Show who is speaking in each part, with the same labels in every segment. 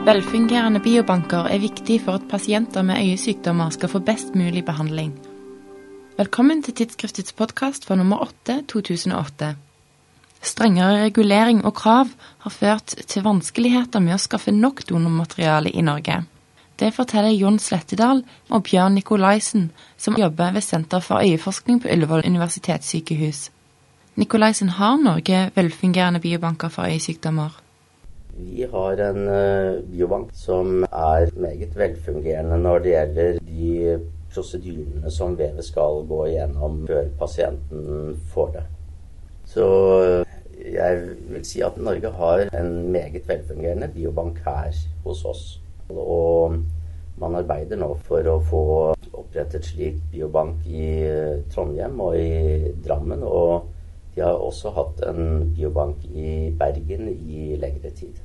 Speaker 1: Velfungerende biobanker er viktig for at pasienter med øyesykdommer skal få best mulig behandling. Velkommen til tidsskriftets podkast for nummer 8 2008. Strengere regulering og krav har ført til vanskeligheter med å skaffe nok donormateriale i Norge. Det forteller Jon Slettedal og Bjørn Nikolaisen, som jobber ved Senter for øyeforskning på Ullevål universitetssykehus. Nikolaisen, har Norge velfungerende biobanker for øyesykdommer?
Speaker 2: Vi har en uh, biobank som er meget velfungerende når det gjelder de prosedyrene som vevet skal gå igjennom før pasienten får det. Så jeg vil si at Norge har en meget velfungerende biobank her hos oss. Og man arbeider nå for å få opprettet slik biobank i Trondheim og i Drammen. Og de har også hatt en biobank i Bergen i lengre tid.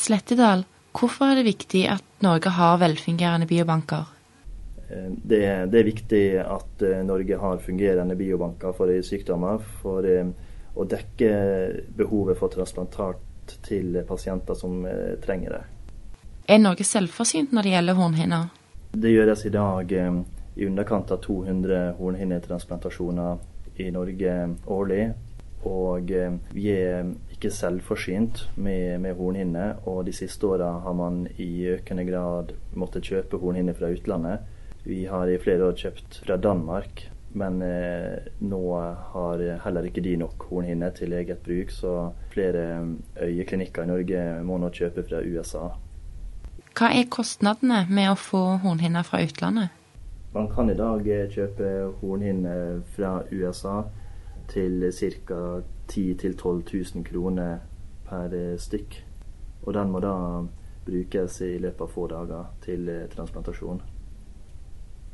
Speaker 1: Slettedal, hvorfor er det viktig at Norge har velfungerende biobanker?
Speaker 3: Det, det, er viktig at Norge har fungerende biobanker for øyesykdommer. For å dekke behovet for transplantat til pasienter som trenger det.
Speaker 1: Er Norge selvforsynt når det gjelder hornhinner?
Speaker 3: Det gjøres i dag i underkant av 200 hornhinnetransplantasjoner i Norge årlig. Og vi er ikke selvforsynt med, med hornhinne. og de siste åra har man i økende grad måttet kjøpe hornhinne fra utlandet. Vi har i flere år kjøpt fra Danmark, men eh, nå har heller ikke de nok hornhinne til eget bruk, så flere øyeklinikker i Norge må nå kjøpe fra USA.
Speaker 1: Hva er kostnadene med å få hornhinner fra utlandet?
Speaker 3: Man kan i dag kjøpe hornhinner fra USA til ca. 10 000-12 000 kroner per stykk. Og den må da brukes i løpet av få dager til transplantasjon.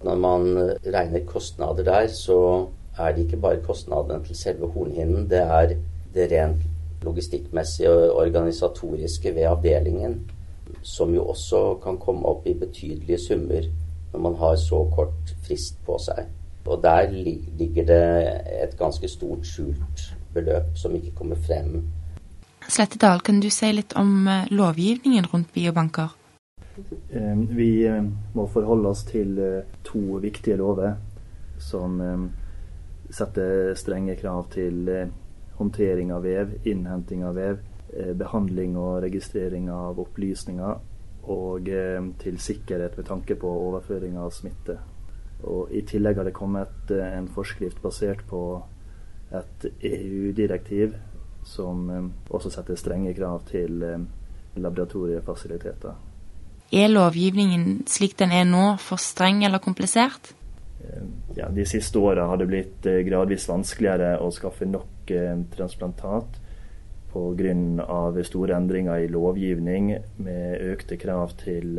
Speaker 2: Når man regner kostnader der, så er det ikke bare kostnadene til selve hornhinnen. Det er det rent logistikkmessige og organisatoriske ved avdelingen, som jo også kan komme opp i betydelige summer når man har så kort frist på seg. Og der ligger det et ganske stort skjult beløp som ikke kommer frem.
Speaker 1: Slettedal, kan du si litt om lovgivningen rundt biobanker?
Speaker 3: Vi må forholde oss til to viktige lover som setter strenge krav til håndtering av vev, innhenting av vev, behandling og registrering av opplysninger og til sikkerhet med tanke på overføring av smitte. Og I tillegg har det kommet en forskrift basert på et EU-direktiv som også setter strenge krav til laboratoriefasiliteter.
Speaker 1: Er lovgivningen slik den er nå, for streng eller komplisert?
Speaker 3: Ja, De siste åra har det blitt gradvis vanskeligere å skaffe nok transplantat pga. store endringer i lovgivning med økte krav til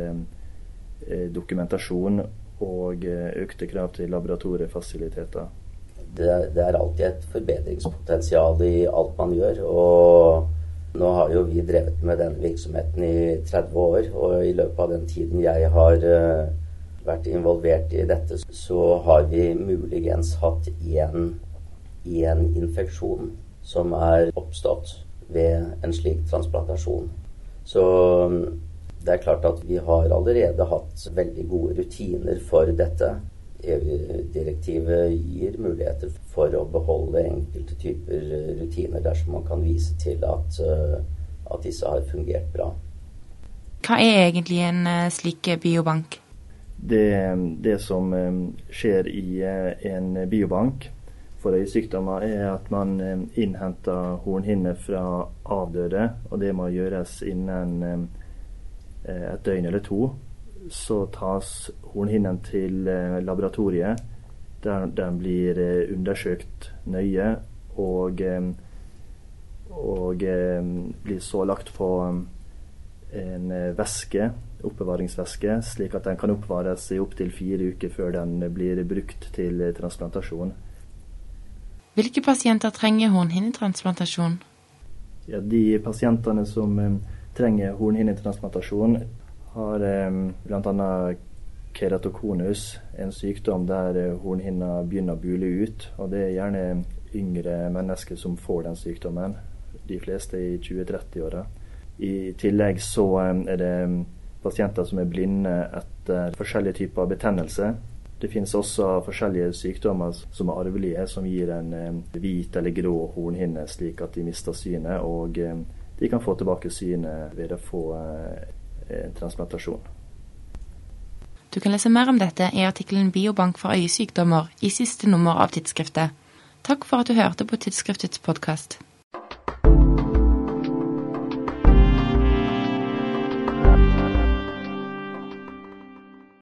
Speaker 3: dokumentasjon og økte krav til laboratoriefasiliteter.
Speaker 2: Det, det er alltid et forbedringspotensial i alt man gjør. og nå har jo vi drevet med denne virksomheten i 30 år, og i løpet av den tiden jeg har uh, vært involvert i dette, så har vi muligens hatt én infeksjon som er oppstått ved en slik transplantasjon. Så det er klart at vi har allerede hatt veldig gode rutiner for dette. EU-direktivet gir muligheter for å beholde enkelte typer rutiner dersom man kan vise til at, at disse har fungert bra.
Speaker 1: Hva er egentlig en slik biobank?
Speaker 3: Det, det som skjer i en biobank for øyesykdommer, er at man innhenter hornhinner fra avdøde, og det må gjøres innen et døgn eller to så tas hornhinnen til laboratoriet, der den blir undersøkt nøye og, og blir så lagt på en væske, oppbevaringsvæske, slik at den kan oppvares i opptil fire uker før den blir brukt til transplantasjon.
Speaker 1: Hvilke pasienter trenger hornhinnetransplantasjon?
Speaker 3: Ja, de pasientene som trenger hornhinnetransplantasjon, har eh, bl.a. keratokonus, en sykdom der hornhinna begynner å bule ut. og Det er gjerne yngre mennesker som får den sykdommen, de fleste i 20-30-åra. I tillegg så er det pasienter som er blinde etter forskjellige typer betennelse. Det finnes også forskjellige sykdommer som er arvelige, som gir en hvit eller grå hornhinne, slik at de mister synet. Og de kan få tilbake synet ved å få en transplantasjon.
Speaker 1: Du kan lese mer om dette i artikkelen 'Biobank for øyesykdommer' i siste nummer av tidsskriftet. Takk for at du hørte på tidsskriftets podkast.